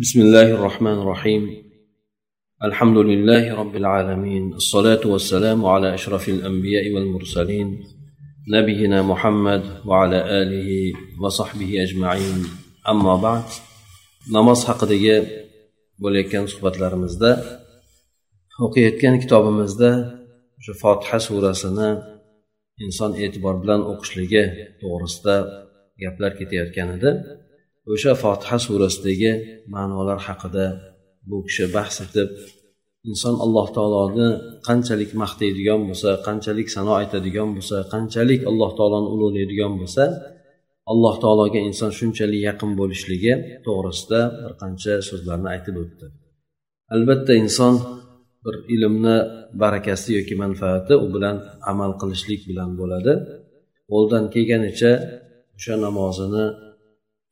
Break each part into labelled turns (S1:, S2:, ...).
S1: بسم الله الرحمن الرحيم الحمد لله رب العالمين الصلاة والسلام على أشرف الأنبياء والمرسلين نبينا محمد وعلى آله وصحبه أجمعين أما بعد namoz haqidagi bo'layotgan suhbatlarimizda o'qiyotgan kitobimizda o'sha fotiha surasini inson e'tibor bilan o'qishligi to'g'risida gaplar ketayotgan edi O'sha fotiha surasidagi ma'nolar haqida bu kishi bahs etib inson alloh taoloni qanchalik maqtaydigan bo'lsa qanchalik sano aytadigan bo'lsa qanchalik alloh taoloni ulug'laydigan bo'lsa alloh taologa inson shunchalik yaqin bo'lishligi to'g'risida bir qancha so'zlarni aytib o'tdi. Albatta inson bir ilmni barakasi yoki manfaati u bilan amal qilishlik bilan bo'ladi. Qo'ldan kelganicha o'sha namozini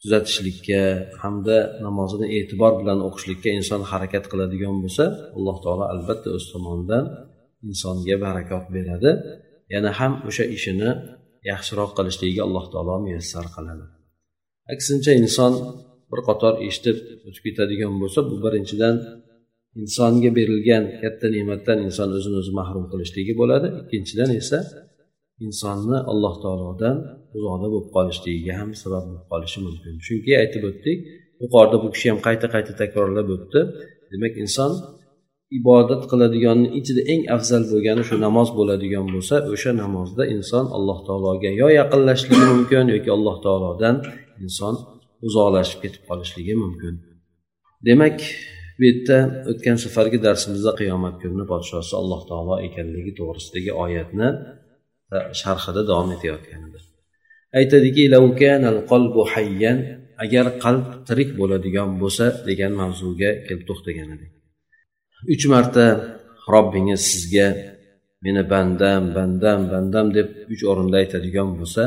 S1: tuzatishlikka hamda namozini e'tibor bilan o'qishlikka inson harakat qiladigan bo'lsa alloh taolo albatta o'z tomonidan insonga barakot beradi. Yana ham o'sha ishini yaxshiroq qilishligiga alloh taolo muyassar qiladi. Aksincha inson bir qator eshitib o'tib ketadigan bo'lsa bu birinchidan insonga berilgan katta ne'matdan inson o'zini o'zi mahrum qilishligi bo'ladi. Ikkinchidan esa insonni alloh taolodan uzoqda bo'lib qolishligiga ham sabab bo'lib qolishi mumkin. Chunki aytib o'tdik yuqorida bu kishi ham qayta qayta takrorlab o'tdi demak inson ibodat qiladiganni ichida eng afzal bo'lgani shu namoz bo'ladigan bo'lsa o'sha namozda inson alloh taologa yo yaqinlashishligi mumkin yoki alloh taolodan inson uzoqlashib ketib qolishligi mumkin. Demak bu yerda o'tgan safargi darsimizda qiyomat kuni podshosi alloh taolo ekanligi to'g'risidagi oyatni sharhida davom etayotgandi aytadiki agar qalb tirik bo'ladigan bo'lsa degan mavzuga kelib to'xtagan edik uch marta robbingiz sizga meni bandam bandam bandam deb uch o'rinda aytadigan bo'lsa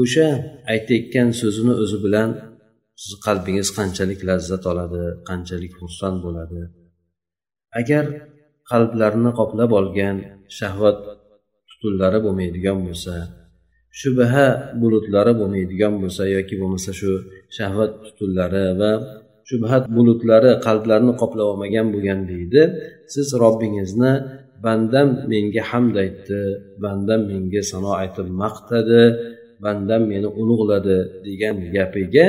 S1: o'sha aytayotgan so'zini o'zi bilan sizni qalbingiz qanchalik lazzat oladi qanchalik xursand bo'ladi? Agar qalblarni qoplab olgan shahvat tutunlari bo'lmaydigan bo'lsa shubha bulutlari bo'lmaydigan bo'lsa yoki bo'lmasa shu shahvat tutunlari va shubhat bulutlari qalblarni qoplab olmagan bo'lgan deydi. Siz robbingizni bandam menga hamd aytdi bandam menga sano aytib maqtadi bandam meni ulug'ladi degan gapiga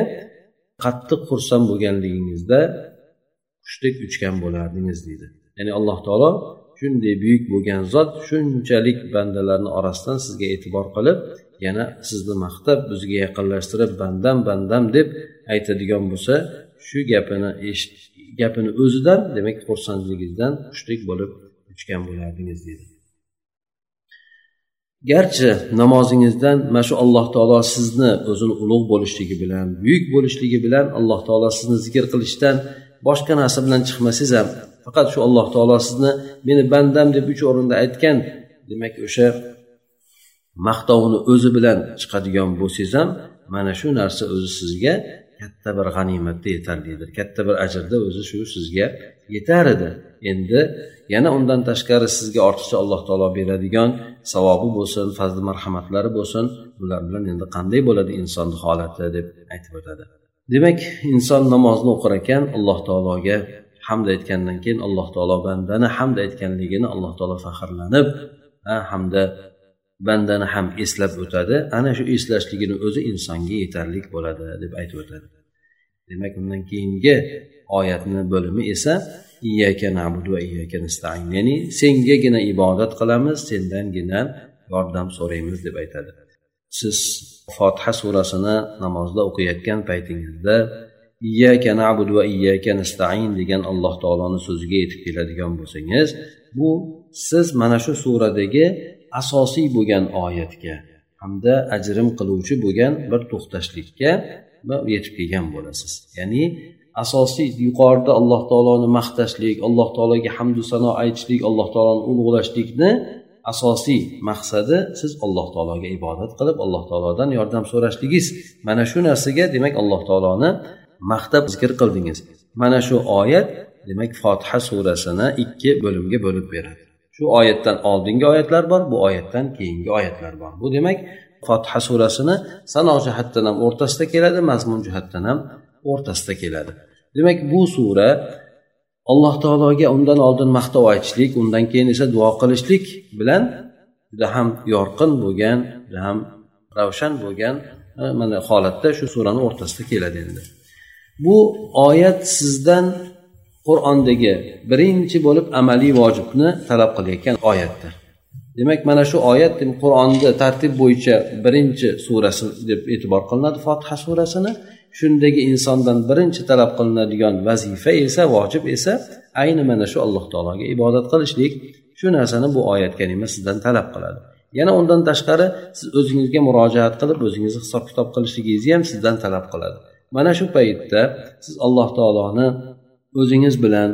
S1: qattiq xursand bo'lganligingizda qushdek uchgan bo'lardingiz deydi. Ya'ni alloh taolo shunday buyuk bo'lgan zot shunchalik bandalarni orasidan sizga e'tibor qilib yana sizni maqtab bizga yaqinlashtirib bandam bandam deb aytadigan bo'lsa shu gapini eshit gapini o'zidan demak xursandligingizdan xushlik bo'lib uchgan bo'lardingiz deydi. Garchi namozingizdan mana shu alloh taolo sizni o'zini ulug' bo'lishligi bilan buyuk bo'lishligi bilan alloh taolo sizni zikr qilishdan boshqa narsa bilan chiqmasangiz ham faqat shu alloh taolo sizni meni bandam deb uch o'rinda aytgan demak o'sha maqtovini o'zi bilan chiqadigan bo'lsangiz ham mana shu narsa o'zi sizga katta bir g'animatda yetarlidir katta bir ajrda o'zi shu sizga yetar edi. Endi yana undan tashqari sizga ortiqcha alloh taolo beradigan savobi bo'lsin fazli marhamatlari bo'lsin bular bilan endi qanday bo'ladi insonni holati deb aytib o'tadi. Demak inson namozni o'qir ekan alloh taologa hamd aytgandan keyin alloh taolo bandani hamd aytganligini alloh taolo faxrlanib hamda bandani ham eslab o'tadi. Ana shu eslashligini o'zi insonga yetarli bo'ladi deb aytib o'tadi. Demak undan keyingi oyatni bo'limi esa iyyaka nabudu va iyyaka nastain. Ya'ni sengagina ibodat qilamiz sendangina yordam so'raymiz deb aytadi. Siz fotiha surasini namozda o'qiyotgan paytingizda iyyaka na'budu va iyyaka nasta'in degan alloh taoloni so'ziga yetib keladigan bo'lsangiz bu siz mana shu suradagi asosiy bo'lgan oyatga hamda ajrim qiluvchi bo'lgan bir to'xtashlikka yetib kelgan bo'lasiz. Ya'ni asosiy yuqorida alloh taoloni maqtashlik alloh taologa hamdu sano aytishlik alloh taoloni ulug'lashlikni asosiy maqsadi siz alloh taologa ibodat qilib alloh taolodan yordam so'rashligingiz. Mana shu narsaga demak alloh taoloni maqtab zikr qildingiz. Mana shu oyat demak fotiha surasini ikki bo'limga bo'lib beradi. Shu oyatdan oldingi oyatlar bor bu oyatdan keyingi oyatlar bor. Bu demak fotiha surasini sano jihatdan ham o'rtasida keladi mazmun jihatdan ham o'rtasida keladi. Demak bu sura alloh taologa undan oldin maqtov aytishlik undan keyin esa duo qilishlik bilan juda ham yorqin bo'lgan juda ham ravshan bo'lgan e, mana holatda shu surani o'rtasida keladi endi. Bu oyat sizdan qur'ondagi birinchi bo'lib amaliy vojibni talab qilayotgan oyatdir. Demak mana shu oyat qur'onni tartib bo'yicha birinchi surasi deb e'tibor qilinadi fotiha surasini. Shundagi insondan birinchi talab qilinadigan vazifa esa vojib esa ayni mana shu alloh taologa ibodat qilishlik. Shu narsani bu oyat kalima sizdan talab qiladi. Yana undan tashqari siz o'zingizga murojaat qilib o'zingizni hisob kitob qilishligingizni ham sizdan talab qiladi. Mana shu paytda siz alloh taoloni o'zingiz bilan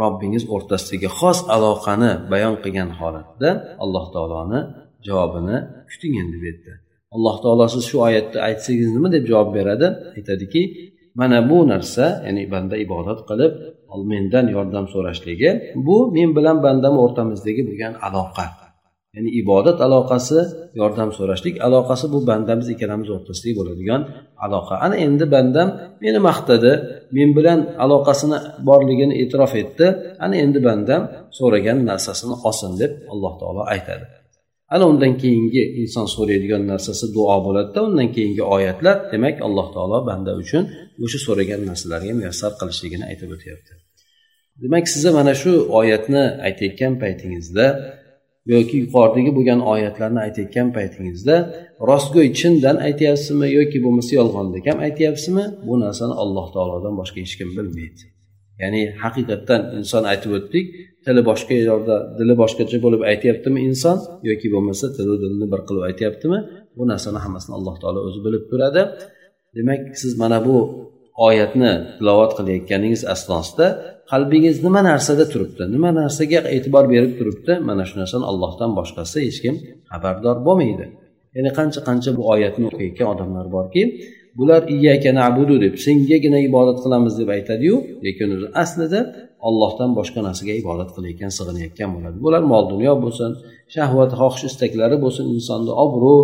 S1: robbingiz o'rtasidagi xos aloqani bayon qilgan holatda alloh taoloni javobini kuting endi bu yerda. Alloh taolo siz shu oyatda aytsangiz nima deb javob beradi? Aytadiki mana bu narsa ya'ni banda ibodat qilib mendan yordam so'rashligi bu men bilan bandam o'rtamizdagi bo'lgan aloqa. Ya'ni ibodat aloqasi yordam so'rashlik aloqasi bu bandamiz ikkalamiz o'rtasidagi bo'ladigan aloqa. Ana endi bandam meni maqtadi men bilan aloqasini borligini e'tirof etdi. Ana endi bandam so'ragan narsasini olsin deb alloh taolo aytadi. Ana undan keyingi inson so'raydigan narsasi duo bo'ladida undan keyingi oyatlar demak alloh taolo banda uchun o'sha so'ragan narsalarga muyassar qilishligini aytib o'tyapti. Demak sizni mana shu oyatni aytayotgan paytingizda yoki yuqoridagi bo'lgan oyatlarni aytayotgan paytingizda rostgo'y chindan aytyapsizmi yoki bo'lmasa yolg'onda ham aytyapsizmi? Bu narsani alloh taolodan boshqa hech kim bilmaydi. Ya'ni haqiqatdan inson aytib o'tdik tili boshqa yerda dili boshqacha bo'lib aytyaptimi inson yoki bo'lmasa tilu dilni bir qilib aytyaptimi? Bu narsani hammasini alloh taolo o'zi bilib turadi. Demak siz mana bu oyatni tilovat qilayotganingiz asnosida qalbingiz nima narsada turibdi nima narsaga e'tibor berib turibdi mana shu narsani allohdan boshqasi hech kim xabardor bo'lmaydi. Ya'ni qancha qancha bu oyatni o'qiyotgan odamlar borki bular iyyaka nabudu deb sengagina ibodat qilamiz deb aytadiyu lekin o'zi aslida ollohdan boshqa narsaga ibodat qilayotgan sig'inayotgan bo'ladi. Bular mol dunyo bo'lsin shahvat xohish istaklari bo'lsin insonni obro'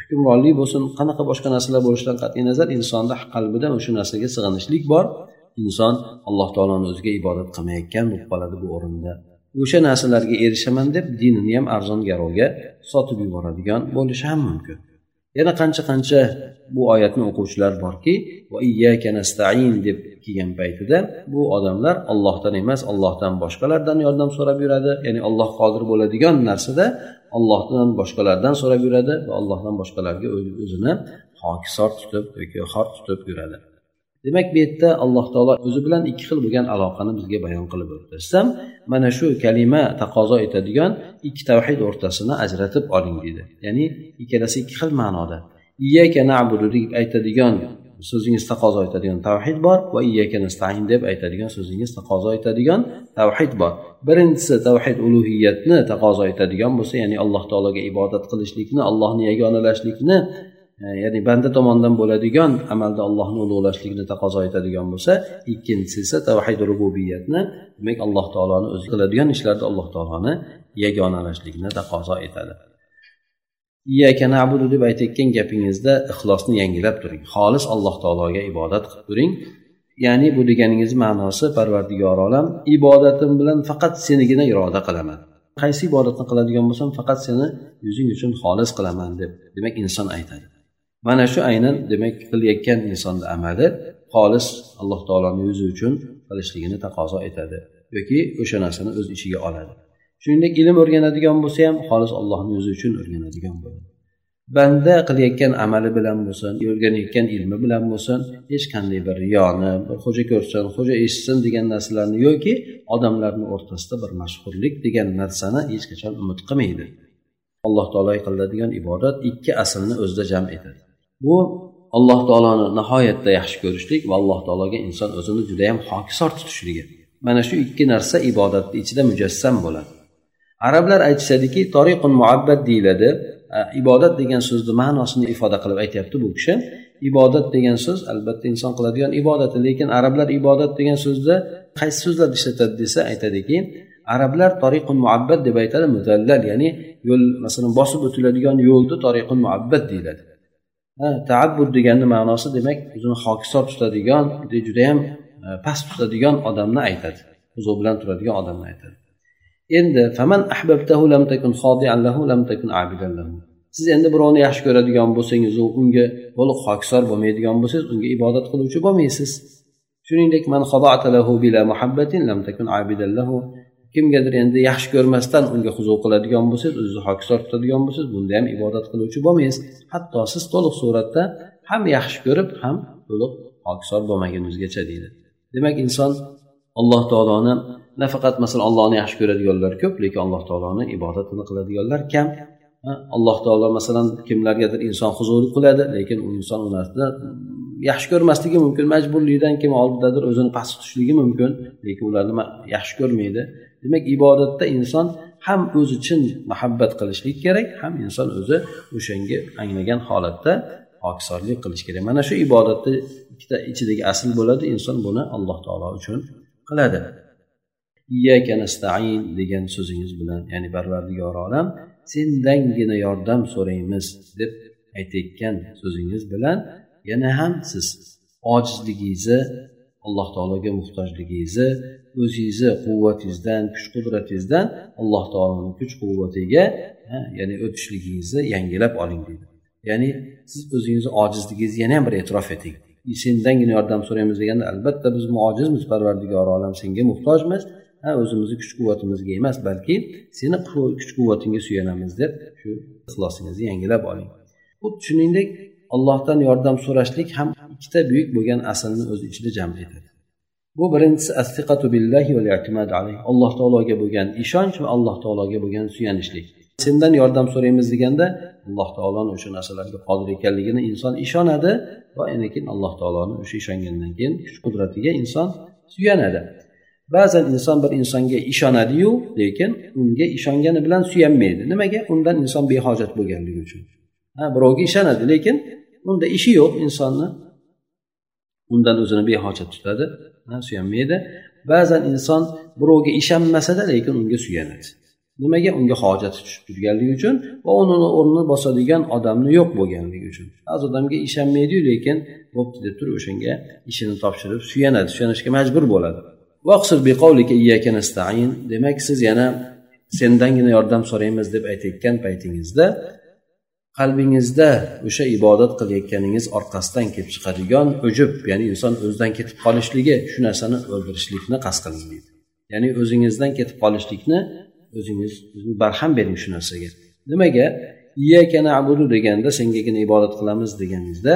S1: hukmronlik bo'lsin qanaqa boshqa narsalar bo'lishidan qat'iy nazar insonni qalbida o'sha narsaga sig'inishlik bor. Inson alloh taoloni o'ziga ibodat qilmayotgan bo'lib qoladi bu o'rinda. O'sha narsalarga erishaman deb dinini ham arzon garovga sotib yuboradigan bo'lishi ham mumkin. Yana qancha qancha bu oyatni o'quvchilar borki nastain deb kelgan paytida bu odamlar ollohdan emas ollohdan boshqalardan yordam so'rab yuradi. Ya'ni olloh qodir bo'ladigan narsada ollohdan boshqalardan so'rab yuradi va allohdan boshqalarga o'zini hokisor tutib yoki xor tutib yuradi. Demak bu yerda alloh taolo o'zi bilan ikki xil bo'lgan aloqani bizga bayon qilib o'tdi. Mana shu kalima taqozo etadigan ikki tavhid o'rtasini ajratib oling deydi. Ya'ni ikkalasi ikki xil ma'noda. Iyyaka nabudu deb aytadigan so'zingiz taqozo etadigan tavhid bor va iyyaka nastain deb aytadigan so'zingiz taqozo etadigan tavhid bor. Birinchisi tavhid ulug'iyatni taqozo etadigan bo'lsa ya'ni alloh taologa ibodat qilishlikni allohni yagonalashlikni E, ya'ni banda tomonidan bo'ladigan amalda allohni ulug'lashlikni taqozo etadigan bo'lsa ikkinchisi esa tavhid rububiyatni demak alloh taoloni o'zi qiladigan ishlarda alloh taoloni yagonalashlikni taqozo etadi. Iyaka nabudu deb aytayotgan gapingizda ixlosni yangilab turing. Xolis alloh taologa ibodat qilib turing. Ya'ni bu deganingiz ma'nosi parvardigor olam ibodatim bilan faqat senigina iroda qilaman. Qaysi ibodatni qiladigan bo'lsam faqat seni yuzing uchun xolis qilaman deb demak inson aytadi. Mana shu aynan demak qilayotgan insonni amali xolis alloh taoloni yuzi uchun qilishligini taqozo etadi yoki o'sha narsani o'z ichiga oladi. Shuningdek ilm o'rganadigan bo'lsa ham xolis allohni yuzi uchun o'rganadigan bo'ladi. Banda qilayotgan amali bilan bo'lsin o'rganayotgan ilmi bilan bo'lsin hech qanday bir riyoni bir xo'ja ko'rsin xo'ja eshitsin degan narsalarni yoki odamlarni o'rtasida bir mashhurlik degan narsani hech qachon umid qilmaydi. Alloh taolo qiladigan ibodat ikki aslni o'zida jam etadi. Bu alloh taoloni nihoyatda yaxshi ko'rishlik va alloh taologa inson o'zini judayam hokisor tutishligi. Mana shu ikki narsa ibodatni ichida mujassam bo'ladi. Arablar aytishadiki toriqun muabbat deyiladi. Ibodat degan so'zni ma'nosini ifoda qilib aytyapti bu kishi. Ibodat degan so'z albatta inson qiladigan ibodati lekin arablar ibodat degan so'zni qaysi so'zlarni ishlatadi desa aytadiki arablar toriqun muabbat deb aytadi muzallal ya'ni yo'l masalan bosib o'tiladigan yo'lni toriqun muabbat deyiladi. Taabbud deganni ma'nosi demak o'zini hokisor tutadigan judayam e, past tutadigan odamni aytadi. Huzur bilan turadigan odamni aytadi. Endi faman ahbabtahu lam takun lahu lam takun abidan lahu. Siz endi birovni yaxshi ko'radigan bo'lsangiz u unga to'liq hokisor bo'lmaydigan bo'lsangiz unga ibodat qiluvchi bo'lmaysiz. Shuningdek man lahu bila muhabbatin lam takun abidan lahu. Kimgadir endi yaxshi ko'rmasdan unga huzur qiladigan bo'lsangiz o'zizni hokisor tutadigan bo'lsangiz bunda ham ibodat qiluvchi bo'lmaysiz. Hatto siz to'liq suratda ham yaxshi ko'rib ham to'liq hokisor bo'lmaguningizgacha deydi. Demak inson alloh taoloni nafaqat masalan allohni yaxshi ko'radiganlar ko'p lekin alloh taoloni ibodatini qiladiganlar kam. Alloh taolo masalan kimlargadir inson huzur qiladi lekin u inson u mm, yaxshi ko'rmasligi mumkin. Majburlikdan kim oldidadir o'zini past tutishligi mumkin lekin ularni yaxshi ko'rmaydi. Demak ibodatda inson ham o'zi chin muhabbat qilishlik kerak ham inson o'zi o'shanga anglagan holatda pokisorlik qilish kerak. Mana shu ibodatni ikkita ichidagi asl bo'ladi inson buni alloh taolo uchun qiladi. Nastain degan so'zingiz bilan ya'ni parvardigor olam sendangina yordam so'raymiz deb aytayotgan so'zingiz bilan yana ham siz ojizligingizni alloh taologa muhtojligingizni o'zingizni quvvatingizdan kuch qudratingizdan alloh taoloni kuch quvvatiga ya'ni o'tishligingizni yangilab oling deydi. Ya'ni siz o'zingizni ojizligingizni yana ham bir e'tirof eting. Sendangina yordam so'raymiz deganda albatta biz ojizmiz parvardigor olam senga muhtojmiz. Ha o'zimizni kuch quvvatimizga emas balki seni kuch quvvatingga suyanamiz deb shu ixlosingizni yangilab oling. Xuddi shuningdek allohdan yordam so'rashlik ham ikkita buyuk bo'lgan aslni o'z ichida jam etadi bu birinchisi astiqatu billahi alloh taologa bo'lgan ishonch va alloh taologa bo'lgan suyanishlik. Sendan yordam so'raymiz deganda alloh taoloni o'sha narsalarga qodir ekanligini inson ishonadi va keyin alloh taoloni o'sha ishongandan keyin kuch qudratiga inson suyanadi. Ba'zan inson bir insonga ishonadiyu lekin unga ishongani bilan suyanmaydi. Nimaga? Undan inson behojat bo'lganligi uchun. Ha birovga ishonadi lekin unda ishi yo'q insonni. Undan o'zini behojat tutadi. Suyanmaydi. Ba'zan inson birovga ishonmasada lekin unga suyanadi. Nimaga? Unga hojati tushib turganligi uchun va uni o'rnini bosadigan odamni yo'q bo'lganligi uchun. Ba'zi odamga ishonmaydiyu lekin bo'pti deb turib o'shanga ishini topshirib suyanadi. Suyanishga majbur bo'ladi. Demak siz yana sendangina yordam so'raymiz deb aytayotgan paytingizda qalbingizda o'sha ibodat qilayotganingiz orqasidan kelib chiqadigan ujub ya'ni inson o'zidan ketib qolishligi shu narsani o'ldirishlikni qasd qiling deydi ya'ni o'zingizdan ketib qolishlikni o'zingiz barham bering shu narsaga. Nimaga? Abudu deganda sengagina ibodat qilamiz deganingizda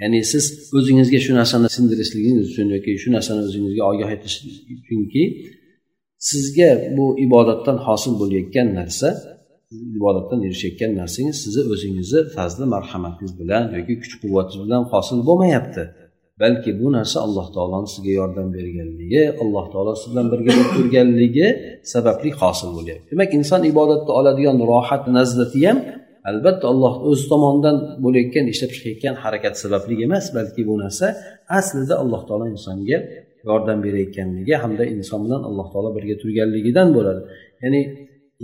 S1: ya'ni siz o'zingizga shu narsani sindirishligingiz uchun yoki shu narsani o'zingizga ogoh etish uchunki sizga bu ibodatdan hosil bo'layotgan narsa ibodatdan erishayotgan narsangiz sizni o'zingizni fazli marhamatingiz bilan yoki kuch quvvatingiz bilan hosil bo'lmayapti. Balki bu narsa alloh taoloni sizga yordam berganligi alloh taolo siz bilan birga bo'lib turganligi sababli hosil bo'lyapti demak inson ibodatda oladigan rohat lazzati ham albatta alloh o'zi tomonidan bo'layotgan ishlab chiqayotgan harakat sababli emas balki bu narsa aslida alloh taolo insonga yordam berayotganligi hamda inson bilan alloh taolo birga turganligidan bo'ladi. Ya'ni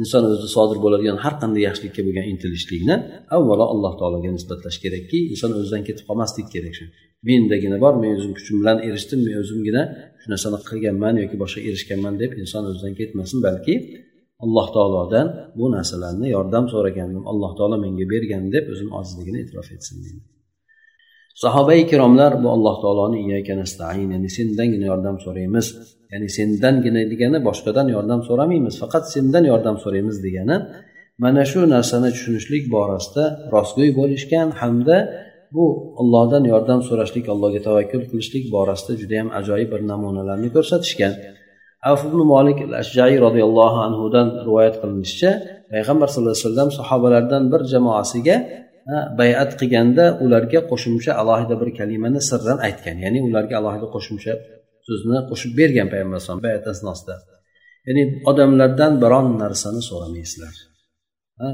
S1: inson o'zida sodir bo'ladigan har qanday yaxshilikka bo'lgan intilishlikni avvalo alloh taologa nisbatlash kerakki inson o'zidan ketib qolmaslik kerak shu. Mendagina bor men o'zim kuchim bilan erishdim men o'zimgina shu narsani qilganman yoki boshqa erishganman deb inson o'zidan ketmasin balki alloh taolodan bu narsalarni yordam so'ragandim alloh taolo menga bergan deb o'zini ojizligini e'tirof etsin deydi sahoba ikromlar bu alloh taoloni ya'ni sendangina yordam so'raymiz ya'ni sendangina degani boshqadan yordam so'ramaymiz faqat sendan yordam so'raymiz degani mana shu narsani tushunishlik borasida rostgo'y bo'lishgan hamda bu ollohdan yordam so'rashlik allohga tavakkul qilishlik borasida judayam ajoyib bir namunalarni ko'rsatishgan. Avf ibn molik al ashjai roziyallohu anhudan rivoyat qilinishicha payg'ambar sallallohu alayhi vasallam sahobalardan bir jamoasiga bayat qilganda ularga qo'shimcha alohida bir kalimani sirran aytgan. Ya'ni ularga alohida qo'shimcha so'zni qo'shib bergan payg'ambar alayhisalom bayat asnosida. Ya'ni odamlardan biron narsani so'ramaysizlar.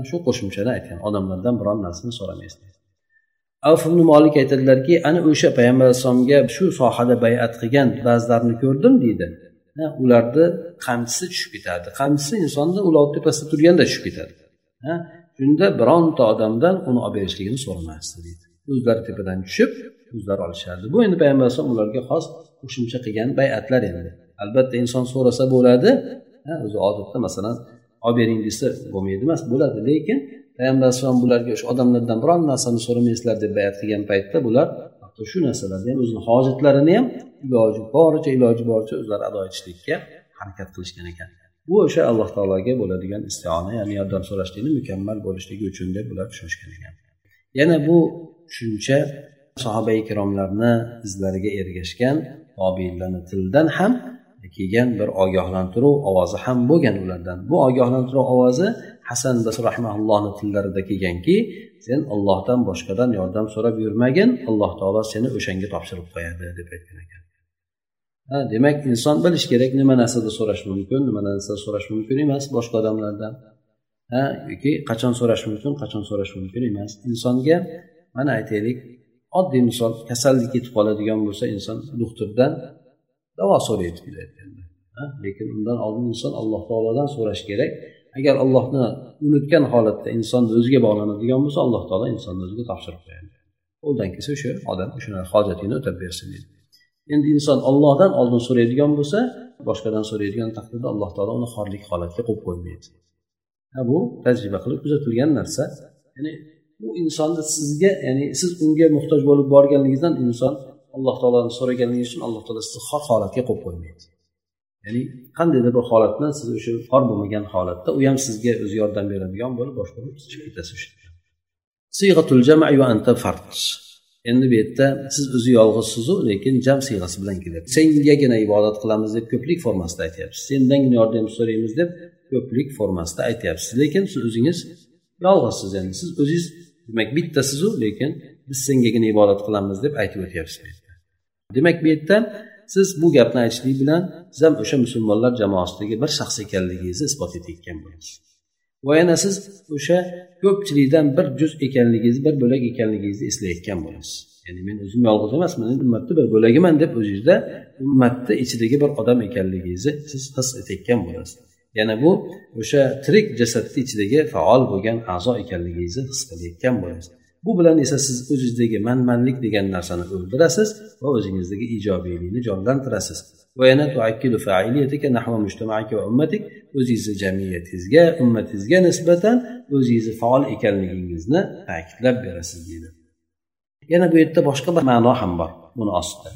S1: Shu qo'shimchani aytgan odamlardan biron narsani so'ramaysizlar. Avf ibn molik aytadilarki ana o'sha payg'ambar alayhissalomga shu sohada bayat qilgan ba'zilarni ko'rdim deydi. Ularni qamchisi tushib ketadi. Qamchisi insonni ulovni tepasida turganda tushib ketadi. Shunda bironta odamdan uni olib berishligini so'ramasdi deydi. O'zlari tepadan tushib o'zlari olishardi. Bu endi payg'ambar alayhisalom ularga xos qo'shimcha qilgan bay'atlar endi. Albatta inson so'rasa bo'ladi. O'zi odatda masalan olib bering desa bo'lmaydi emas bo'ladi. Lekin payg'ambar alayhisalom bularga o'sha odamlardan biron narsani so'ramaysizlar deb bayat qilgan paytda bular hatto shu narsalarni ham o'zini hojatlarini ham iloji boricha iloji boricha o'zlari ado etishlikka harakat qilishgan ekan. Bu o'sha alloh taologa bo'ladigan istiona ya'ni yordam so'rashlikni mukammal bo'lishligi uchun deb ular tushunishgan ekan yana bu tushuncha sahoba ikromlarni izlariga ergashgan tobeinlarni tilidan ham kelgan bir ogohlantiruv ovozi ham bo'lgan ulardan. Bu ogohlantiruv ovozi hasan basr rahmaullohni tillarida kelganki sen ollohdan boshqadan yordam so'rab yurmagin alloh taolo seni o'shanga topshirib qo'yadi deb aytgan ekan. Ha demak inson bilishi kerak nima narsada so'rash mumkin nima narsa so'rash mumkin emas boshqa odamlardan. Ha yoki qachon so'rash mumkin qachon so'rash mumkin emas. Insonga mana aytaylik oddiy misol kasallik ketib qoladigan bo'lsa inson doktordan davo so'raydi aytganda lekin undan oldin inson alloh taolodan so'rash kerak. Agar allohni unutgan holatda inson o'ziga bog'lanadigan bo'lsa alloh taolo insonni o'ziga topshirib qo'yadi qo'ldan kelsa o'sha odam o'sha hojatini o'tab bersin deydi. Endi inson ollohdan oldin so'raydigan bo'lsa boshqadan so'raydigan taqdirda alloh taolo uni xorlik holatga qo'yib qo'ymaydi. Bu tajriba qilib kuzatilgan narsa. Ya'ni bu insonni sizga ya'ni siz unga muhtoj bo'lib borganligingizdan inson alloh taoloni so'raganligi uchun alloh taolo sizni xor holatga qo'yib qo'ymaydi. Ya'ni qandaydir bir holatni siz o'sha xor bo'lmagan holatda u ham sizga o'zi yordam beradigan bo'lib boshqa chiqib ketasiz. Endi bu yerda siz o'zi yolg'izsizu lekin jam siyg'asi bilan kelyapti. Sengagina ibodat qilamiz deb ko'plik formasida aytyapsiz. Sendangina yordam so'raymiz deb ko'plik formasida aytyapsiz. Lekin siz o'zingiz yolg'izsiz endi siz o'zingiz demak bittasizu lekin biz sengagina ibodat qilamiz deb aytib o'tyapsiz demak bu yerda siz bu gapni aytishlik bilan siz ham o'sha musulmonlar jamoasidagi bir shaxs ekanligingizni isbot etayotgan bo'lasiz. Va yana siz o'sha ko'pchilikdan bir juz ekanligingizni bir bo'lak ekanligingizni eslayotgan bo'lasiz. Ya'ni men o'zim yolg'iz emasman ummatni bir bo'lagiman deb o'zingizda ummatni ichidagi bir odam ekanligingizni siz his etayotgan bo'lasiz. Yana bu o'sha tirik jasadni ichidagi faol bo'lgan a'zo ekanligingizni his qilayotgan bo'lasiz. Bu bilan esa siz o'zingizdagi manmanlik degan narsani o'ldirasiz va o'zingizdagi ijobiylikni jonlantirasiz. Va yana o'zingizni jamiyatingizga ummatingizga nisbatan o'zingizni faol ekanligingizni ta'kidlab berasiz deydi. Yana bu yerda boshqa bir ma'no ham bor buni ostida.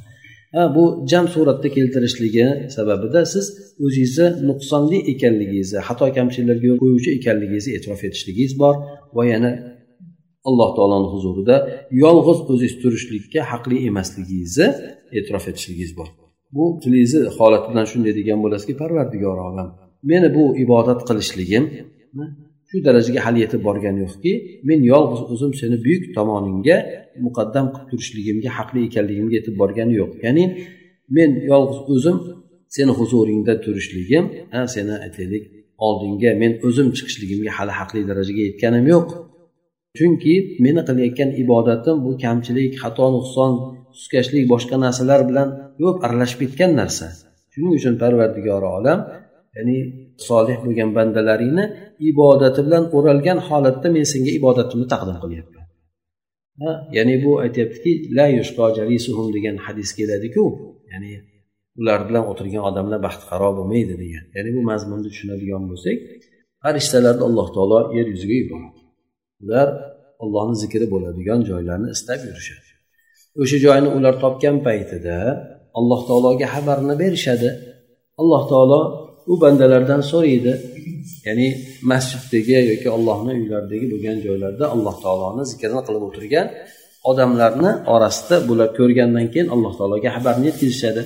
S1: Ha bu jam suratda keltirishligi sababida siz o'zingizni nuqsonli ekanligingizni xato kamchiliklarga yo'l qo'yuvchi ekanligingizni e'tirof etishligingiz bor va yana alloh taoloni huzurida yolg'iz o'zingiz turishlikka haqli emasligingizni e'tirof etishligingiz bor. Bu tilingizni holati bilan shunday degan bo'lasizki parvardigor olam meni bu ibodat qilishligim shu darajaga hali yetib borgani yo'qki men yolg'iz o'zim seni buyuk tomoningga muqaddam qilib turishligimga haqli ekanligimga yetib borgani yo'q. Ya'ni men yolg'iz o'zim seni huzuringda turishligim seni aytaylik oldinga men o'zim chiqishligimga hali haqli darajaga yetganim yo'q. Chunki meni qilayotgan ibodatim bu kamchilik xato nuqson suskashlik boshqa narsalar bilan yo'q aralashib ketgan narsa. Shuning uchun parvardigori olam ya'ni solih bo'lgan bandalaringni ibodati bilan o'ralgan holatda men senga ibodatimni taqdim qilyapman. Ya'ni bu aytyaptiki la jalisuhum degan hadis keladiku ya'ni ular bilan o'tirgan odamlar baxtiqaro bo'lmaydi degan. Ya'ni bu mazmunni tushunadigan bo'lsak farishtalarni alloh taolo yer yuziga yuboradi. Ular ollohni zikri bo'ladigan joylarni istab yurishadi. O'sha joyni ular topgan paytida alloh taologa xabarini berishadi. Alloh taolo u bandalardan so'raydi. Ya'ni masjiddagi yoki allohni uylaridagi bo'lgan joylarda alloh taoloni zikrini qilib o'tirgan odamlarni orasida bular ko'rgandan keyin alloh taologa xabarni yetkazishadi.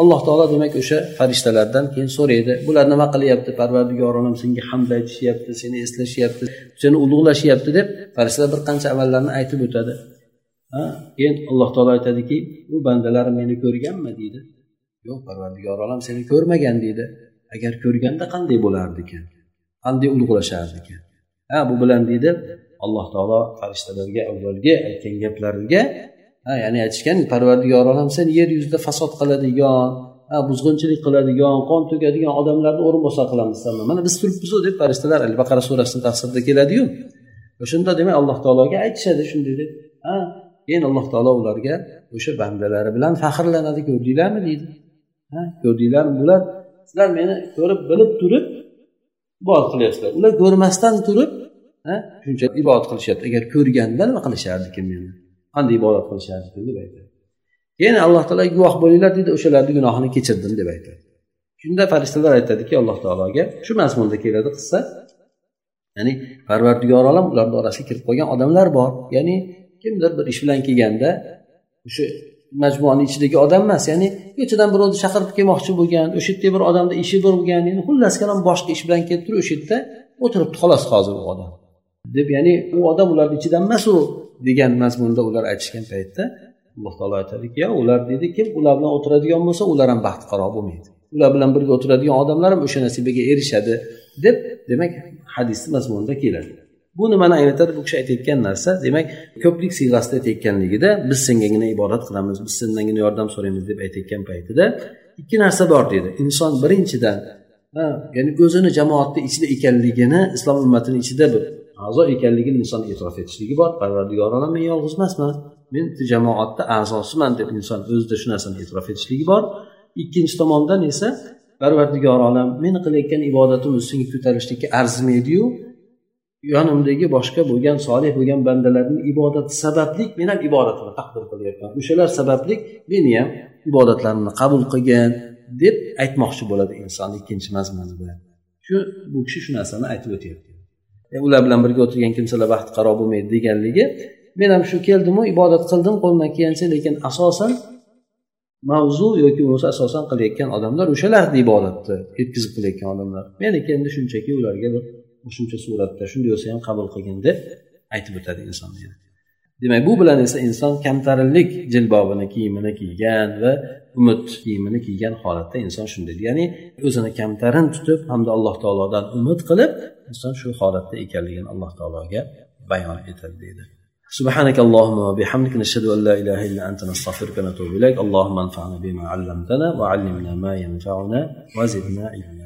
S1: Alloh taolo demak o'sha farishtalardan keyin so'raydi. Bular nima qilyapti? Parvardigorim senga hamd aytishyapti seni eslashyapti seni ulug'lashyapti deb farishtalar bir qancha amallarni aytib o'tadi. Keyin alloh taolo aytadiki u bandalarim meni ko'rganmi? deydi. Yo'q parvardigor olam seni ko'rmagan deydi. Agar ko'rganda qanday bo'lardi ekan qanday ulug'lashardi ekan ha bu bilan deydi. Alloh taolo farishtalarga avvalgi aytgan gaplariga ha ya'ni aytishgan parvardigor olam sen yer yuzida fasod qiladigan buzg'unchilik qiladigan qon to'kadigan odamlarni o'rinbosar qilamiz sanmi mana biz turibmizu deb farishtalar al baqara surasini tafsirida keladiyu. O'shanda demak alloh taologa aytishadi shunday deb. Ha keyin alloh taolo ularga o'sha bandalari bilan faxrlanadi ko'rdinglarmi deydi. Ha ko'rdinglarmi bular? Sizlar meni ko'rib bilib turib ibodat qilyapsizlar. Ular ko'rmasdan turib shuncha ibodat qilishyapti. Agar ko'rganda nima qilishardikin meni? Qanday ibodat qilishardikin deb aytadi. Keyin alloh taolo guvoh bo'linglar deydi o'shalarni gunohini kechirdim deb aytadi. Shunda farishtalar aytadiki alloh taologa shu mazmunda keladi qissa. Ya'ni parvardigor olam ularni orasiga kirib qolgan odamlar bor. Ya'ni kimdir bir ish bilan kelganda o'sha majmuani ichidagi odam emas ya'ni ko'chadan birovni chaqirib kelmoqchi bo'lgan o'sha yerda bir odamni ishi bo'lgan ya'ni xullas kalom boshqa ish bilan kelib turib o'sha yerda o'tiribdi xolos hozir u odam. Deb ya'ni u odam ularni ichidan emas u degan mazmunda ular aytishgan paytda alloh taolo aytadiki yo ular deydi kim ular bilan o'tiradigan bo'lsa ular ham baxtiqaro bo'lmaydi. Ular bilan birga o'tiradigan odamlar ham o'sha nasibaga erishadi deb demak hadisni mazmunida keladi. Bu nimani anglatadi bu kishi aytayotgan narsa demak ko'plik siyg'asida aytayotganligida biz sengagina ibodat qilamiz biz sendangina yordam so'raymiz deb aytayotgan paytida ikki narsa bor deydi inson birinchidan ya'ni o'zini jamoatni ichida ekanligini islom ummatini ichida bir a'zo ekanligini inson e'tirof etishligi bor. Parvardigor olam men yolg'iz emasman. Men jamoatni a'zosiman deb inson o'zida shu narsani e'tirof etishligi bor. Ikkinchi tomondan esa parvardigor olam meni qilayotgan ibodatim senga ko'tarishlikka arzimaydiyu yonimdagi boshqa bo'lgan solih bo'lgan bandalarning ibodati sababli men ham ibodatimni taqdir qilyapman o'shalar sababli meni ham ibodatlarimni qabul qilgin deb aytmoqchi bo'ladi inson ikkinchi mazmunida shu bu kishi shu narsani aytib o'tyapti. E, ular bilan birga o'tirgan kimsalar baxti qaro bo'lmaydi deganligi men ham shu keldimu ibodat qildim qo'limdan kelgancha lekin asosan mavzu yoki bo'lmasa asosan qilayotgan odamlar o'shalarni ibodatni yetkazib qilayotgan odamlar. Meniki endi shunchaki ularga bir qo'shimcha suratda shunday bo'lsa ham qabul qilgin deb aytib o'tadi inson. Demak bu bilan esa inson kamtarinlik jilbobini kiyimini kiygan va umid kiyimini kiygan holatda inson shunday ya'ni o'zini kamtarin tutib hamda alloh taolodan umid qilib inson shu holatda ekanligini alloh taologa bayon etadi deydi سبحانك اللهم وبحمدك نشهد أن لا إله إلا أنت نستغفرك ونتوب إليك اللهم انفعنا بما علمتنا وعلمنا ما ينفعنا وزدنا علما